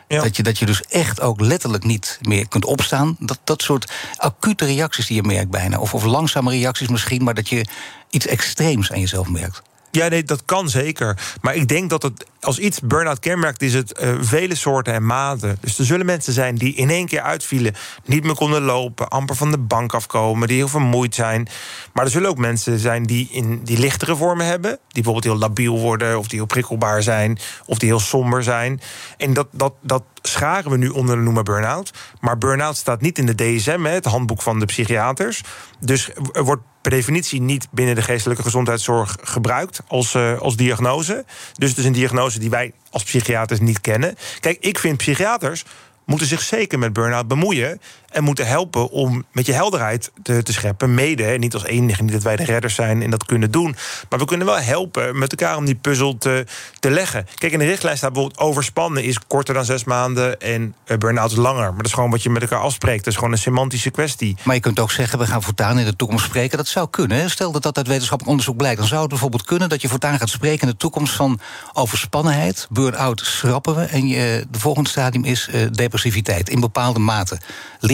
Ja. Dat, je, dat je dus echt ook letterlijk niet meer kunt opstaan. Dat, dat soort acute reacties die je merkt bijna. Of, of langzame reacties misschien, maar dat je iets extreems aan jezelf merkt. Ja, nee, dat kan zeker. Maar ik denk dat het als iets burn-out kenmerkt, is het uh, vele soorten en maten. Dus er zullen mensen zijn die in één keer uitvielen, niet meer konden lopen, amper van de bank afkomen, die heel vermoeid zijn. Maar er zullen ook mensen zijn die in die lichtere vormen hebben, die bijvoorbeeld heel labiel worden, of die heel prikkelbaar zijn, of die heel somber zijn. En dat, dat, dat scharen we nu onder de noemer burn-out. Maar burn-out staat niet in de DSM, het handboek van de psychiaters. Dus er wordt per definitie niet binnen de geestelijke gezondheidszorg gebruikt als, uh, als diagnose. Dus het is een diagnose die wij als psychiaters niet kennen. Kijk, ik vind psychiaters moeten zich zeker met burn-out bemoeien. En moeten helpen om met je helderheid te, te scheppen. Mede, niet als enige, niet dat wij de redders zijn en dat kunnen doen. Maar we kunnen wel helpen met elkaar om die puzzel te, te leggen. Kijk, in de richtlijn staat bijvoorbeeld overspannen is korter dan zes maanden en uh, burn-out is langer. Maar dat is gewoon wat je met elkaar afspreekt. Dat is gewoon een semantische kwestie. Maar je kunt ook zeggen, we gaan voortaan in de toekomst spreken. Dat zou kunnen. Stel dat dat uit wetenschappelijk onderzoek blijkt. Dan zou het bijvoorbeeld kunnen dat je voortaan gaat spreken in de toekomst van overspannenheid. Burn-out schrappen we. En je, de volgende stadium is uh, depressiviteit in bepaalde mate.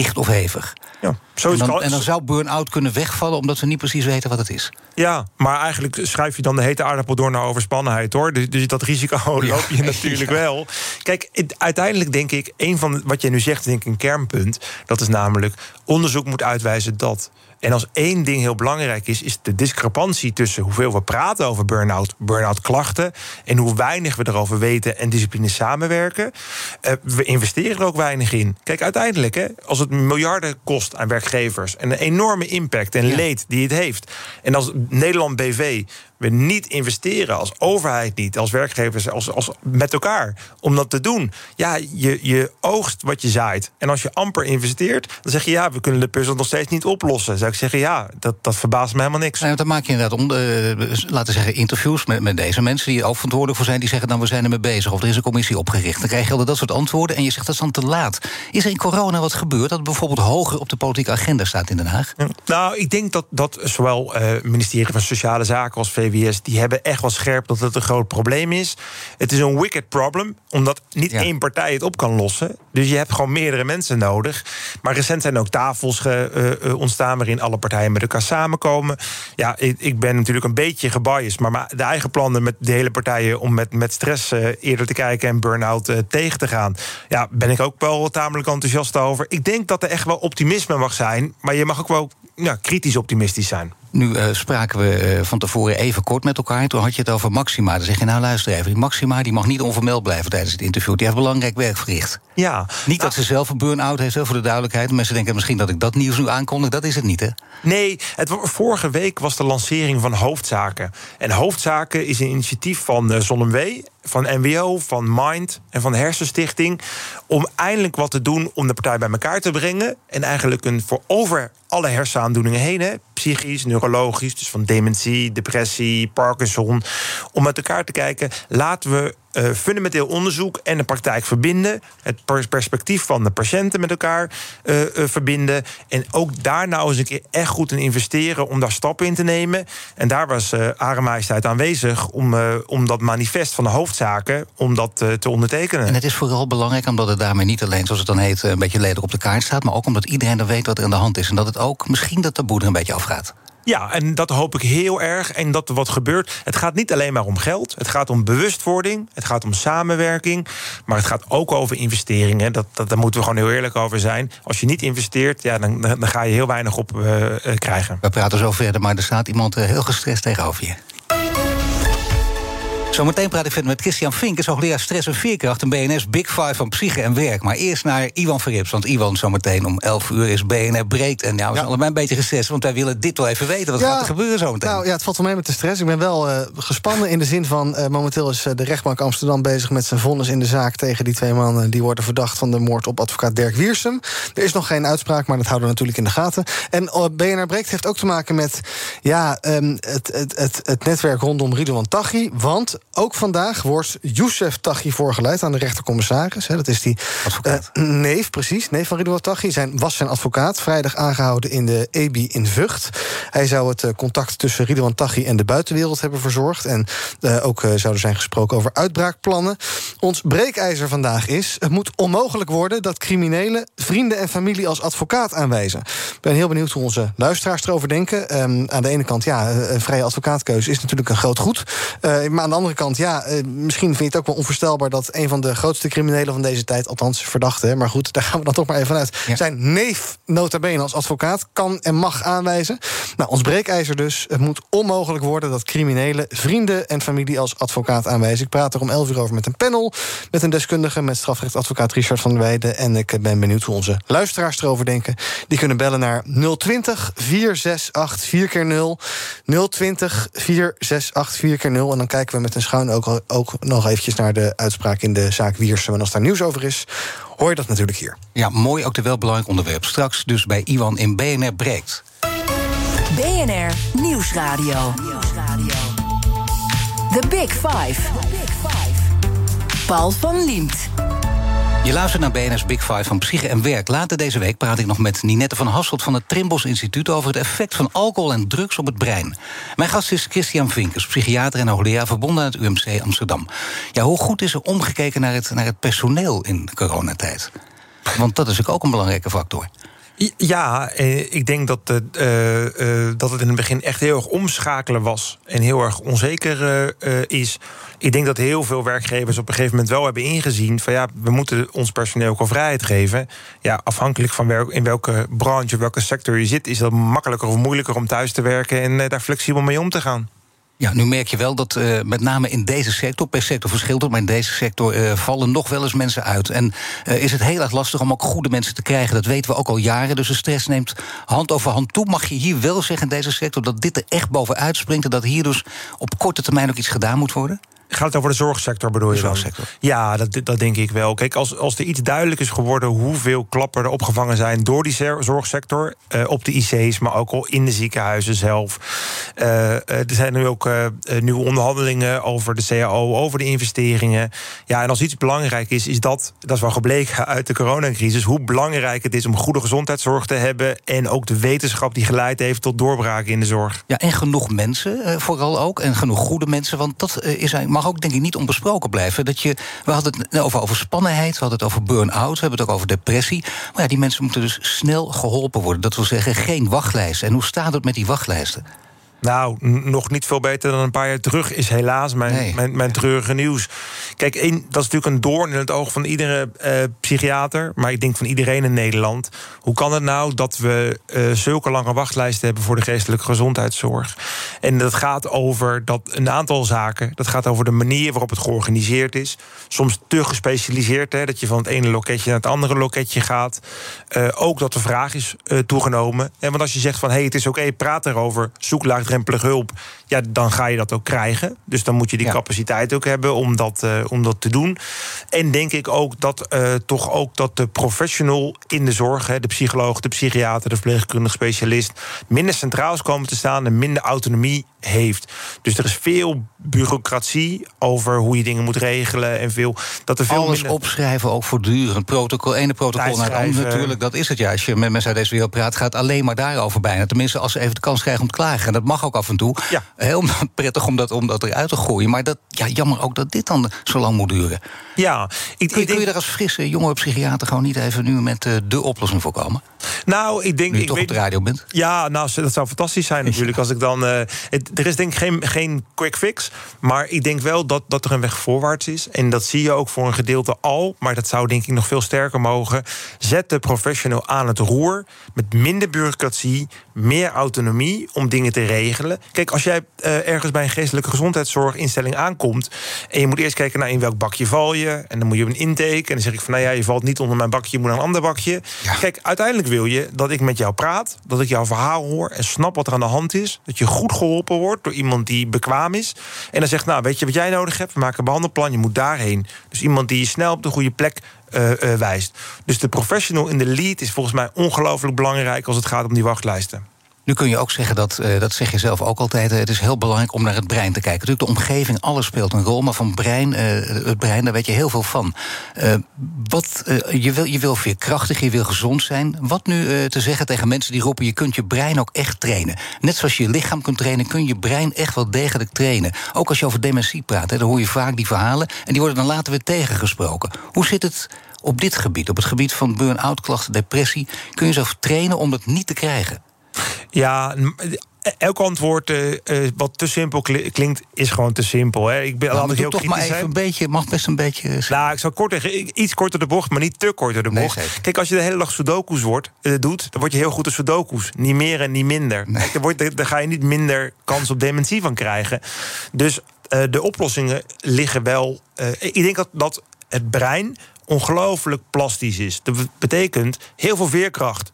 Licht of hevig. Ja, zo is en, dan, en dan zou burn-out kunnen wegvallen omdat we niet precies weten wat het is. Ja, maar eigenlijk schrijf je dan de hete aardappel door naar overspannenheid hoor. Dus, dus dat risico loop je natuurlijk wel. Kijk, uiteindelijk denk ik, een van wat jij nu zegt, denk ik een kernpunt. Dat is namelijk onderzoek moet uitwijzen dat en als één ding heel belangrijk is, is de discrepantie tussen hoeveel we praten over burn-out, burn-out klachten en hoe weinig we erover weten en discipline samenwerken. Uh, we investeren er ook weinig in. Kijk, uiteindelijk, hè, als het miljarden kost aan werkgevers en een enorme impact en leed die het heeft. En als Nederland BV we niet investeren, als overheid niet, als werkgevers, als, als met elkaar, om dat te doen. Ja, je, je oogst wat je zaait. En als je amper investeert, dan zeg je ja, we kunnen de puzzel nog steeds niet oplossen. Zou ik zeggen, ja, dat, dat verbaast me helemaal niks. Nou, dan maak je inderdaad, om, uh, laten we zeggen, interviews met, met deze mensen die ook verantwoordelijk voor zijn, die zeggen dan we zijn ermee bezig of er is een commissie opgericht. Dan krijg je dat soort antwoorden en je zegt dat is dan te laat. Is er in corona wat gebeurd dat bijvoorbeeld hoger op de politieke agenda staat in Den Haag? nou, ik denk dat, dat zowel het uh, ministerie van Sociale Zaken als VWS, die hebben echt wel scherp dat het een groot probleem is. Het is een wicked problem, omdat niet één partij het op kan lossen. Dus je hebt gewoon meerdere mensen nodig. Maar recent zijn ook tafels ge, uh, ontstaan waarin alle partijen met elkaar samenkomen. Ja, ik, ik, ben natuurlijk een beetje gebiased, maar de eigen plannen met de hele partijen om met, met stress uh, eerder te kijken en burn-out uh, tegen te gaan. Ja, ben ik ook wel tamelijk enthousiast over. Ik denk dat er echt wel optimisme mag zijn, maar je mag ook wel ja, kritisch optimistisch zijn. Nu uh, spraken we uh, van tevoren even kort met elkaar. Toen had je het over Maxima. Dan zeg je, nou luister even, die Maxima die mag niet onvermeld blijven tijdens het interview. Die heeft belangrijk werk verricht. Ja. Niet dat ze zelf een burn-out heeft, voor de duidelijkheid. Mensen denken misschien dat ik dat nieuws nu aankondig. Dat is het niet, hè? Nee, het, vorige week was de lancering van Hoofdzaken. En Hoofdzaken is een initiatief van uh, van NWO, van Mind en van de Hersenstichting. Om eindelijk wat te doen om de partij bij elkaar te brengen. En eigenlijk een voor over alle hersenaandoeningen heen, hè, psychisch, neurologisch, dus van dementie, depressie, Parkinson. Om met elkaar te kijken, laten we uh, fundamenteel onderzoek en de praktijk verbinden. Het perspectief van de patiënten met elkaar uh, uh, verbinden. En ook daar nou eens een keer echt goed in investeren om daar stappen in te nemen. En daar was uh, aanwezig om, om dat manifest van de hoofdzaken om dat te ondertekenen. En het is vooral belangrijk omdat het daarmee niet alleen, zoals het dan heet, een beetje lelijk op de kaart staat, maar ook omdat iedereen er weet wat er aan de hand is. En dat het ook misschien dat taboe er een beetje afgaat. Ja, en dat hoop ik heel erg. En dat er wat gebeurt. Het gaat niet alleen maar om geld. Het gaat om bewustwording. Het gaat om samenwerking. Maar het gaat ook over investeringen. Dat, dat, daar moeten we gewoon heel eerlijk over zijn. Als je niet investeert, ja, dan, dan ga je heel weinig op uh, krijgen. We praten zo verder, maar er staat iemand uh, heel gestrest tegenover je. Zometeen praat ik verder met Christian Fink, is hoogleraar stress en veerkracht... en BNS Big Five van psyche en werk. Maar eerst naar Iwan Verrips, want Iwan zometeen om 11 uur is BNR breekt. En ja, we zijn allebei een beetje gestrest, want wij willen dit wel even weten. Wat ja, gaat er gebeuren zometeen? Nou ja, het valt wel mee met de stress. Ik ben wel uh, gespannen in de zin van... Uh, momenteel is uh, de rechtbank Amsterdam bezig met zijn vonnis in de zaak... tegen die twee mannen die worden verdacht van de moord op advocaat Dirk Wiersum. Er is nog geen uitspraak, maar dat houden we natuurlijk in de gaten. En BNR breekt heeft ook te maken met ja, um, het, het, het, het netwerk rondom Ridouan Taghi. Want ook vandaag wordt Youssef Taghi voorgeleid aan de rechtercommissaris. Hè, dat is die Advocaat. eh, neef, precies. Neef van Ridouan Taghi. Zijn, was zijn advocaat. Vrijdag aangehouden in de EBI in Vught. Hij zou het eh, contact tussen Ridouan Taghi en de buitenwereld hebben verzorgd. En eh, ook zou er zijn gesproken over uitbraakplannen. Ons breekijzer vandaag is... het moet onmogelijk worden dat criminelen... vrienden en familie als advocaat aanwijzen. Ik ben heel benieuwd hoe onze luisteraars erover denken. Ehm, aan de ene kant, ja, een vrije advocaatkeuze is natuurlijk een groot goed. Maar aan de andere kant, ja, eh, misschien vind je het ook wel onvoorstelbaar... dat een van de grootste criminelen van deze tijd... althans verdachte, maar goed, daar gaan we dan toch maar even vanuit... Ja. zijn neef nota bene als advocaat kan en mag aanwijzen. Nou, ons breekijzer dus. Het moet onmogelijk worden dat criminelen... vrienden en familie als advocaat aanwijzen. Ik praat er om 11 uur over met een panel... met een deskundige, met strafrechtadvocaat Richard van der Weijden... en ik ben benieuwd hoe onze luisteraars erover denken. Die kunnen bellen naar 020 468 4 keer 0 020 468 4 keer 0 En dan kijken we met een schuin ook, ook nog eventjes naar de uitspraak in de zaak Wiersum. En als daar nieuws over is, hoor je dat natuurlijk hier. Ja, mooi ook de wel belangrijk onderwerp. Straks dus bij Iwan in BNR Breekt. BNR Nieuwsradio. The Big Five. Paul van Liemt. Je luistert naar BNR's Big Five van Psyche en Werk. Later deze week praat ik nog met Ninette van Hasselt van het Trimbos Instituut... over het effect van alcohol en drugs op het brein. Mijn gast is Christian Vinkers, psychiater en hoogleraar... verbonden aan het UMC Amsterdam. Ja, hoe goed is er omgekeken naar het, naar het personeel in coronatijd? Want dat is ook een belangrijke factor. Ja, eh, ik denk dat, het, eh, eh, dat het in het begin echt heel erg omschakelen was. En heel erg onzeker is. Ik denk dat heel veel werkgevers op een gegeven moment wel hebben ingezien. van ja, we moeten ons personeel ook al vrijheid geven. Ja, afhankelijk van in welke branche, welke sector je zit, is dat makkelijker of moeilijker om thuis te werken en daar flexibel mee om te gaan. Ja, nu merk je wel dat eh, met name in deze sector, per sector verschilt het, maar in deze sector eh, vallen nog wel eens mensen uit. En eh, is het heel erg lastig om ook goede mensen te krijgen. Dat weten we ook al jaren. Dus de stress neemt hand over hand toe. Mag je hier wel zeggen in deze sector dat dit er echt bovenuit springt en dat hier dus op korte termijn ook iets gedaan moet worden? Gaat het over de zorgsector, bedoel je dan? zorgsector. Ja, dat, dat denk ik wel. Kijk, als, als er iets duidelijk is geworden hoeveel klappen er opgevangen zijn door die zorgsector, eh, op de IC's, maar ook al in de ziekenhuizen zelf. Eh, eh, er zijn nu ook nieuwe onderhandelingen over de CAO, over de investeringen. Ja, en als iets belangrijk is, is dat, dat is wel gebleken uit de coronacrisis, hoe belangrijk het is om goede gezondheidszorg te hebben en ook de wetenschap die geleid heeft tot doorbraken in de zorg. Ja, en genoeg mensen vooral ook. En genoeg goede mensen. Want dat is, mag ook denk ik niet onbesproken blijven. Dat je, we hadden het over overspannenheid, we hadden het over burn-out, we hebben het ook over depressie. Maar ja, die mensen moeten dus snel geholpen worden. Dat wil zeggen, geen wachtlijsten. En hoe staat het met die wachtlijsten? Nou, nog niet veel beter dan een paar jaar terug is helaas mijn, Nee. mijn, mijn treurige nieuws. Kijk, één, dat is natuurlijk een doorn in het oog van iedere eh, psychiater, maar ik denk van iedereen in Nederland. Hoe kan het nou dat we eh, zulke lange wachtlijsten hebben voor de geestelijke gezondheidszorg? En dat gaat over dat een aantal zaken. Dat gaat over de manier waarop het georganiseerd is. Soms te gespecialiseerd, hè, dat je van het ene loketje naar het andere loketje gaat. Eh, ook dat de vraag is toegenomen. En want als je zegt van hé, hey, het is oké, praat erover, zoek laagdrempelige hulp. Ja, dan ga je dat ook krijgen. Dus dan moet je die Ja. capaciteit ook hebben om dat, eh, om dat te doen. En denk ik ook dat eh, toch ook dat de professional in de zorg, hè, de psycholoog, de psychiater, de verpleegkundige specialist, minder centraal is komen te staan en minder autonomie heeft. Dus er is veel bureaucratie over hoe je dingen moet regelen en veel dat er veel Alles minder. opschrijven, ook voortdurend. Protocol, ene protocol naar het andere natuurlijk. Dat is het ja. Als je met mensen uit deze wereld praat, gaat alleen maar daarover bijna. Tenminste, als ze even de kans krijgen om te klagen. En dat mag ook af en toe. Ja. Heel prettig om dat, om dat eruit te gooien. Maar dat, ja, jammer ook dat dit dan zo lang moet duren. Ja, ik, Kun, je- ik kun je daar als frisse jonge psychiater gewoon niet even nu met eh, de oplossing voor komen? nou, ik denk, Nu je ik toch op weet, de radio bent? Ja, nou, dat zou fantastisch zijn natuurlijk. Als ik dan, eh, het, er is denk ik geen, geen quick fix. Maar ik denk wel dat, dat er een weg voorwaarts is. En dat zie je ook voor een gedeelte al. Maar dat zou denk ik nog veel sterker mogen. Zet de professional aan het roer. Met minder bureaucratie, meer autonomie om dingen te regelen. Kijk, als jij eh, ergens bij een geestelijke gezondheidszorginstelling aankomt. En je moet eerst kijken naar in welk bakje val je. En dan moet je een intake. En dan zeg ik van nou ja, je valt niet onder mijn bakje, je moet naar een ander bakje. Ja. Kijk, uiteindelijk wil je dat ik met jou praat, dat ik jouw verhaal hoor en snap wat er aan de hand is. Dat je goed geholpen door iemand die bekwaam is. En dan zegt, nou, weet je wat jij nodig hebt? We maken een behandelplan, je moet daarheen. Dus iemand die je snel op de goede plek eh, eh, wijst. Dus de professional in de lead is volgens mij ongelooflijk belangrijk als het gaat om die wachtlijsten. Nu kun je ook zeggen dat, uh, dat zeg je zelf ook altijd, het is heel belangrijk om naar het brein te kijken. Natuurlijk, de omgeving, alles speelt een rol, maar van brein, uh, het brein, daar weet je heel veel van. Wat, je, wil, je wil veerkrachtig, je wil gezond zijn. Wat nu te zeggen tegen mensen die roepen, je kunt je brein ook echt trainen. Net zoals je lichaam kunt trainen, kun je je brein echt wel degelijk trainen. Ook als je over dementie praat, hè, dan hoor je vaak die verhalen en die worden dan later weer tegengesproken. Hoe zit het op dit gebied, op het gebied van burn-out klachten, depressie? Kun je zelf trainen om dat niet te krijgen? Ja, elk antwoord uh, uh, wat te simpel klinkt, is gewoon te simpel. Hè. Ik ben nou, heel toch maar even een beetje, mag best een beetje. Nou, ik zou kort iets korter de bocht, maar niet te korter de bocht. Nee, Kijk, als je de hele dag sudoku's wordt, uh, doet, dan word je heel goed in sudoku's. Niet meer en niet minder. Nee. Dan, wordt, dan ga je niet minder kans op dementie van krijgen. Dus de oplossingen liggen wel. ik denk dat, dat het brein ongelooflijk plastisch is. Dat betekent heel veel veerkracht.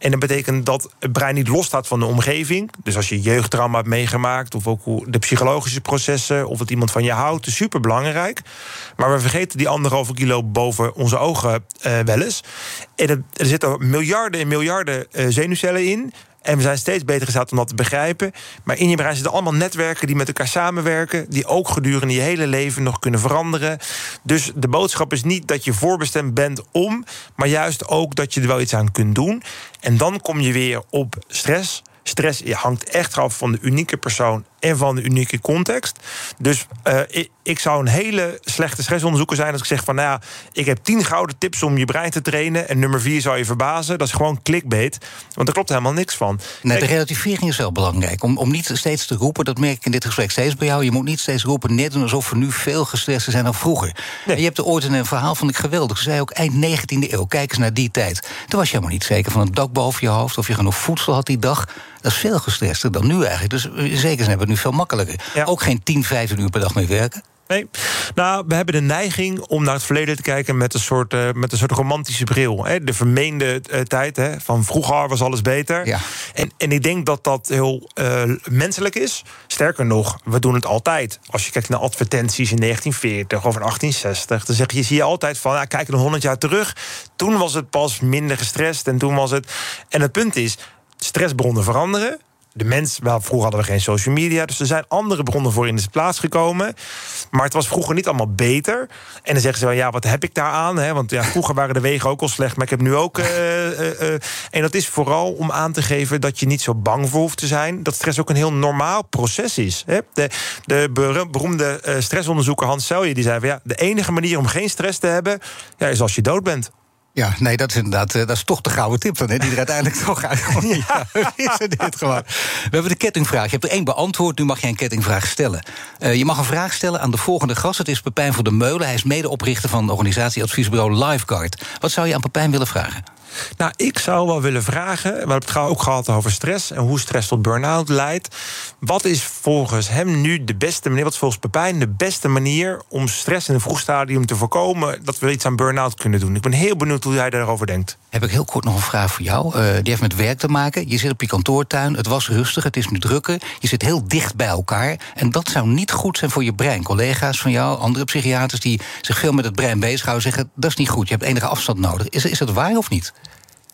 En dat betekent dat het brein niet losstaat van de omgeving. Dus als je jeugdtrauma hebt meegemaakt, of ook de psychologische processen, of dat iemand van je houdt, is super belangrijk. Maar we vergeten die anderhalve kilo boven onze ogen uh, wel eens. En er, zitten miljarden en miljarden uh, zenuwcellen in. En we zijn steeds beter gestaat om dat te begrijpen. Maar in je brein zitten allemaal netwerken die met elkaar samenwerken. Die ook gedurende je hele leven nog kunnen veranderen. Dus de boodschap is niet dat je voorbestemd bent om. Maar juist ook dat je er wel iets aan kunt doen. En dan kom je weer op stress. Stress hangt echt af van de unieke persoon en van de unieke context. Dus uh, ik, ik, zou een hele slechte stressonderzoeker zijn als ik zeg van nou ja, ik heb tien gouden tips om je brein te trainen. En nummer vier zou je verbazen. Dat is gewoon clickbait. Want daar klopt helemaal niks van. Nee, de relativering is wel belangrijk. Om, om niet steeds te roepen, dat merk ik in dit gesprek steeds bij jou. Je moet niet steeds roepen, net doen alsof we nu veel gestrester zijn dan vroeger. Nee. je hebt er ooit een verhaal van ik geweldig. Ze zei ook eind 19e eeuw. Kijk eens naar die tijd. Toen was je helemaal niet zeker van een dak boven je hoofd. Of je genoeg voedsel had die dag. Dat is veel gestrester dan nu eigenlijk. Dus eh, zeker hebben het nu veel makkelijker. Ook geen 10, 15 uur per dag meer werken. Nee. Nou, we hebben de neiging om naar het verleden te kijken met een soort, uh, met een soort romantische bril. Hè? De vermeende uh, tijd hè? van vroeger was alles beter. Ja. En, en ik denk dat dat heel uh, menselijk is. Sterker nog, we doen het altijd. Als je kijkt naar advertenties in 1940 of in 1860, dan zeg je, zie je altijd van, ja, kijk een 100 jaar terug. Toen was het pas minder gestrest en toen was het. En het punt is, stressbronnen veranderen de mens, wel, vroeger hadden we geen social media, dus er zijn andere bronnen voor in de plaats gekomen. Maar het was vroeger niet allemaal beter. En dan zeggen ze wel, ja, wat heb ik daar aan? Hè? Want ja, vroeger waren de wegen ook al slecht, maar ik heb nu ook. Uh, uh, uh. En dat is vooral om aan te geven dat je niet zo bang voor hoeft te zijn. Dat stress ook een heel normaal proces is. Hè? De, de beroemde stressonderzoeker Hans Selye die zei: van, ja, de enige manier om geen stress te hebben, ja, is als je dood bent. Ja, nee, dat is inderdaad dat is toch de gouden tip dan, hè, die er uiteindelijk toch uit Ja, is er dit gewoon. We hebben de kettingvraag. Je hebt er één beantwoord, nu mag je een kettingvraag stellen. Uh, je mag een vraag stellen aan de volgende gast. Het is Pepijn van der Meulen. Hij is medeoprichter van organisatieadviesbureau Lifeguard. Wat zou je aan Pepijn willen vragen? Nou, ik zou wel willen vragen. We hebben het ook gehad over stress en hoe stress tot burn-out leidt. Wat is volgens hem nu de beste manier, wat is volgens Pepijn de beste manier om stress in een vroeg stadium te voorkomen dat we iets aan burn-out kunnen doen? Ik ben heel benieuwd hoe jij daarover denkt. Heb ik heel kort nog een vraag voor jou. Uh, die heeft met werk te maken. Je zit op je kantoortuin, het was rustig, het is nu drukker. Je zit heel dicht bij elkaar. En dat zou niet goed zijn voor je brein. Collega's van jou, andere psychiaters die zich veel met het brein bezighouden, zeggen dat is niet goed. Je hebt enige afstand nodig. Is, is dat waar of niet?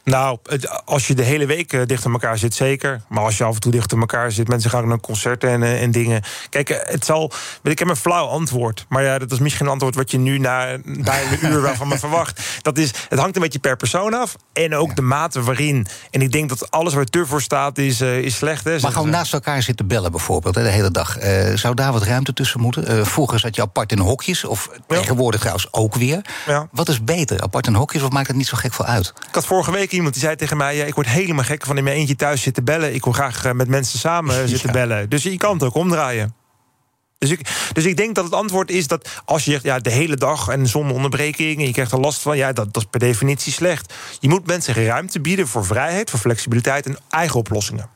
Nou, als je de hele week eh, dicht aan elkaar zit, zeker. Maar als je af en toe dicht aan elkaar zit, mensen gaan naar concerten en, eh, en dingen. Kijk, eh, het zal. Ik heb een flauw antwoord. Maar ja, dat is misschien een antwoord wat je nu na, na een uur van me verwacht. Dat is, het hangt een beetje per persoon af. En ook de mate waarin. En ik denk dat alles waar te voor staat, is, is slecht. Hè, maar gewoon naast elkaar zitten bellen bijvoorbeeld, hè, de hele dag. zou daar wat ruimte tussen moeten? vroeger zat je apart in hokjes, of tegenwoordig trouwens ook weer. Ja. Wat is beter, apart in hokjes, of maakt het niet zo gek veel uit? Ik had vorige week iemand die zei tegen mij: ja, Ik word helemaal gek van in mijn eentje thuis zitten bellen. Ik wil graag eh, met mensen samen zitten bellen. Dus je kan het ook omdraaien. Dus ik, dus ik denk dat het antwoord is dat als je ja, de hele dag en zonder onderbreking en je krijgt er last van, ja, dat, dat is per definitie slecht. Je moet mensen ruimte bieden voor vrijheid, voor flexibiliteit en eigen oplossingen.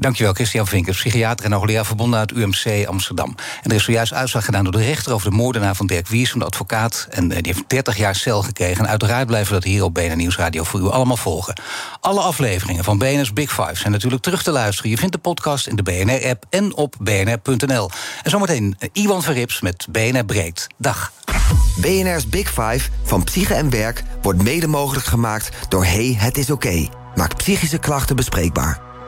Dankjewel, Christian Vinkers, psychiater en hoogleraar verbonden uit UMC Amsterdam. En er is zojuist uitslag gedaan door de rechter over de moordenaar van Dirk Wiers, de advocaat. En eh, die heeft 30 jaar cel gekregen. En uiteraard blijven we dat hier op BNN Nieuwsradio voor u allemaal volgen. Alle afleveringen van BNR's Big Five zijn natuurlijk terug te luisteren. Je vindt de podcast in de BNR-app en op bnr.nl. En zometeen eh, Iwan Verrips met BNR Breed. Dag. BNR's Big Five van Psyche en Werk wordt mede mogelijk gemaakt door Hey, het is oké. Okay. Maak psychische klachten bespreekbaar.